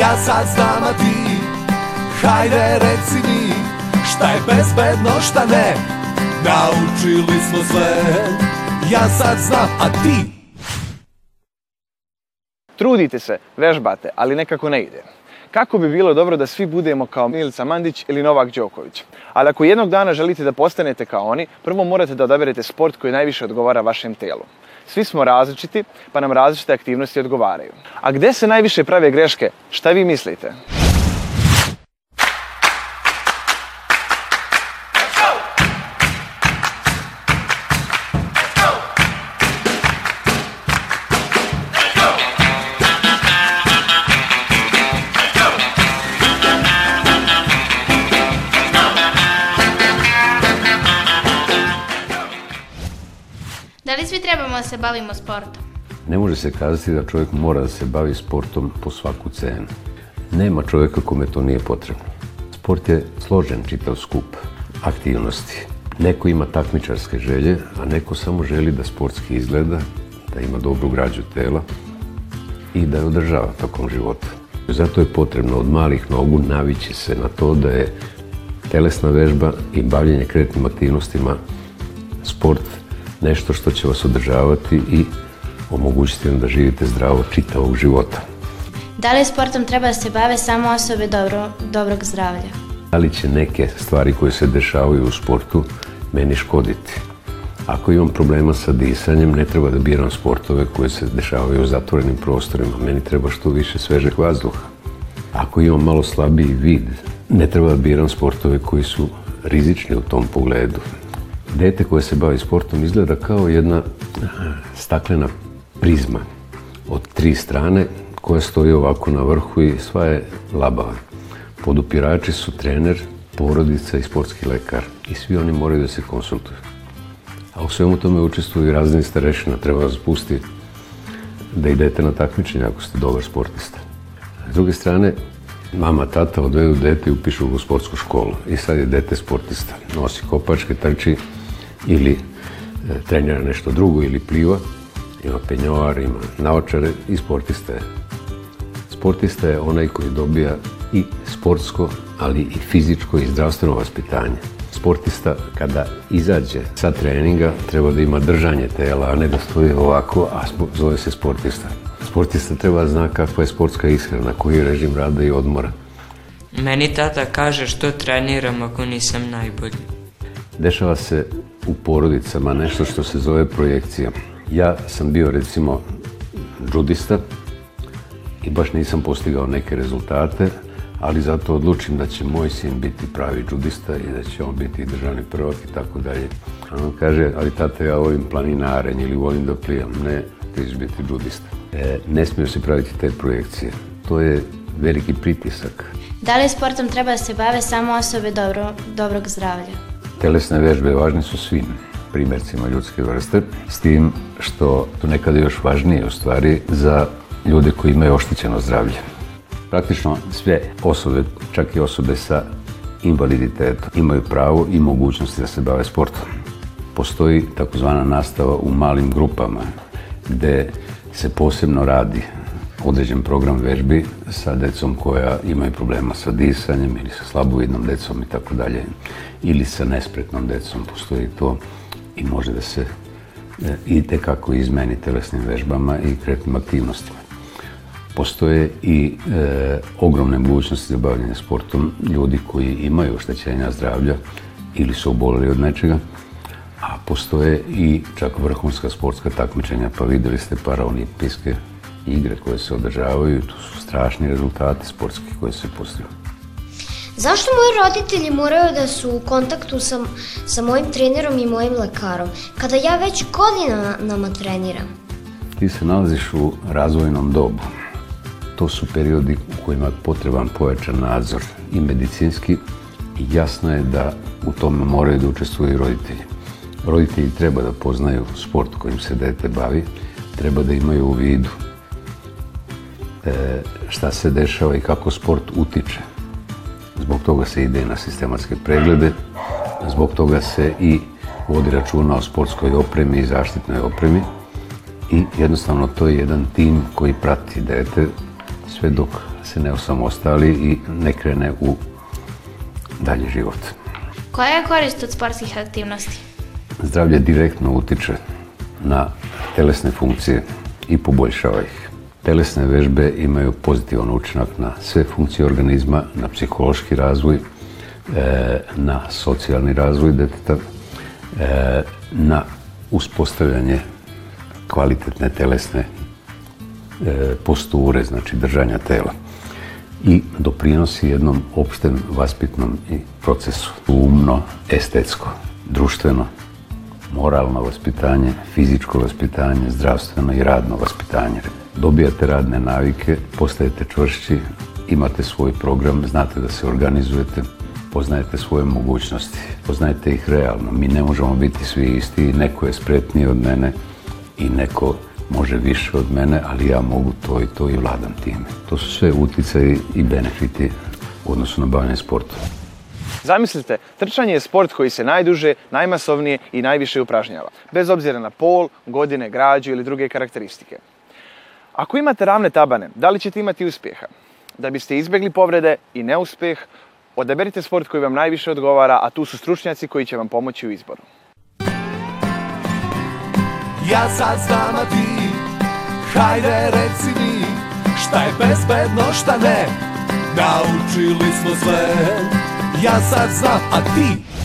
Ja sad znam, a ti Hajde reci mi Šta je bezbedno, šta ne Naučili smo sve Ja sad znam, a ti Trudite se, vežbate, ali nekako ne ide. Kako bi bilo dobro da svi budemo kao Milica Mandić ili Novak Đoković? Ali ako jednog dana želite da postanete kao oni, prvo morate da odaberete sport koji najviše odgovara vašem telu. Svi smo različiti, pa nam različite aktivnosti odgovaraju. A gde se najviše prave greške? Šta vi mislite? svi trebamo da se bavimo sportom? Ne može se kazati da čovjek mora da se bavi sportom po svaku cenu. Nema čovjeka kome to nije potrebno. Sport je složen čitav skup aktivnosti. Neko ima takmičarske želje, a neko samo želi da sportski izgleda, da ima dobru građu tela i da je održava tokom života. Zato je potrebno od malih nogu navići se na to da je telesna vežba i bavljenje kretnim aktivnostima sport nešto što će vas održavati i omogućiti nam da živite zdravo čitavog života. Da li sportom treba da se bave samo osobe dobro, dobrog zdravlja? Da li će neke stvari koje se dešavaju u sportu meni škoditi? Ako imam problema sa disanjem, ne treba da biram sportove koje se dešavaju u zatvorenim prostorima. Meni treba što više svežeg vazduha. Ako imam malo slabiji vid, ne treba da biram sportove koji su rizični u tom pogledu dete koje se bavi sportom izgleda kao jedna staklena prizma od tri strane koja stoji ovako na vrhu i sva je labava. Podupirači su trener, porodica i sportski lekar i svi oni moraju da se konsultuju. A u svemu tome učestvuju i razni starešina, treba vas pustiti da idete na takmičenje ako ste dobar sportista. S druge strane, mama, tata odvedu dete i upišu u sportsku školu. I sad je dete sportista. Nosi kopačke, trči, ili e, trenira nešto drugo ili pliva. Ima penjoar, ima naočare i sportista je. Sportista je onaj koji dobija i sportsko, ali i fizičko i zdravstveno vaspitanje. Sportista kada izađe sa treninga treba da ima držanje tela, a ne da stoji ovako, a zove se sportista. Sportista treba da zna kakva je sportska ishrana, koji je režim rada i odmora. Meni tata kaže što treniram ako nisam najbolji. Dešava se u porodicama nešto što se zove projekcija. Ja sam bio recimo judista i baš nisam postigao neke rezultate, ali zato odlučim da će moj sin biti pravi judista i da će on biti državni prvak i tako dalje. on kaže, ali tata ja volim planinarenje ili volim da plijam. Ne, ti ćeš biti judista. E, ne smiješ se praviti te projekcije. To je veliki pritisak. Da li sportom treba da se bave samo osobe dobro, dobrog zdravlja? Telesne vežbe važne su svim primjercima ljudske vrste, s tim što to nekada još važnije u stvari za ljude koji imaju oštećeno zdravlje. Praktično sve osobe, čak i osobe sa invaliditetom, imaju pravo i mogućnosti da se bave sportom. Postoji takozvana nastava u malim grupama, gde se posebno radi određen program vežbi sa decom koja imaju problema sa disanjem ili sa slabovidnom decom i tako dalje ili sa nespretnom decom postoji to i može da se e, i tekako izmeni telesnim vežbama i kretnim aktivnostima. Postoje i e, ogromne mogućnosti za bavljanje sportom ljudi koji imaju oštećenja zdravlja ili su obolili od nečega, a postoje i čak vrhunska sportska takmičenja, pa videli ste paraolimpijske igre koje se održavaju, to su strašni rezultati sportski koje se postižu. Zašto moji roditelji moraju da su u kontaktu sa, sa mojim trenerom i mojim lekarom, kada ja već godinama treniram? Ti se nalaziš u razvojnom dobu. To su periodi u kojima je potreban pojačan nadzor i medicinski i jasno je da u tome moraju da učestvuju i roditelji. Roditelji treba da poznaju sport kojim se dete bavi, treba da imaju u vidu E, šta se dešava i kako sport utiče. Zbog toga se ide na sistematske preglede, zbog toga se i vodi računa o sportskoj opremi i zaštitnoj opremi i jednostavno to je jedan tim koji prati dete sve dok se ne osamostali i ne krene u dalji život. Koja je korist od sportskih aktivnosti? Zdravlje direktno utiče na telesne funkcije i poboljšava ih. Telesne vežbe imaju pozitivan učinak na sve funkcije organizma, na psihološki razvoj, e, na socijalni razvoj deteta, e, na uspostavljanje kvalitetne telesne e, posture, znači držanja tela i doprinosi jednom opštem vaspitnom procesu. Umno, estetsko, društveno, moralno vaspitanje, fizičko vaspitanje, zdravstveno i radno vaspitanje dobijate radne navike, postajete čvršći, imate svoj program, znate da se organizujete, poznajete svoje mogućnosti, poznajete ih realno. Mi ne možemo biti svi isti, neko je spretniji od mene i neko može više od mene, ali ja mogu to i to i vladam time. To su sve uticaji i benefiti u odnosu na bavljanje sportom. Zamislite, trčanje je sport koji se najduže, najmasovnije i najviše upražnjava, bez obzira na pol, godine, građu ili druge karakteristike. Ako imate ravne tabane, da li ćete imati uspjeha? Da biste izbjegli povrede i neuspjeh, odaberite sport koji vam najviše odgovara, a tu su stručnjaci koji će vam pomoći u izboru. Ja sad znam, a ti, hajde reci mi, šta je bezbedno, šta ne, naučili smo sve. Ja sad znam, a ti...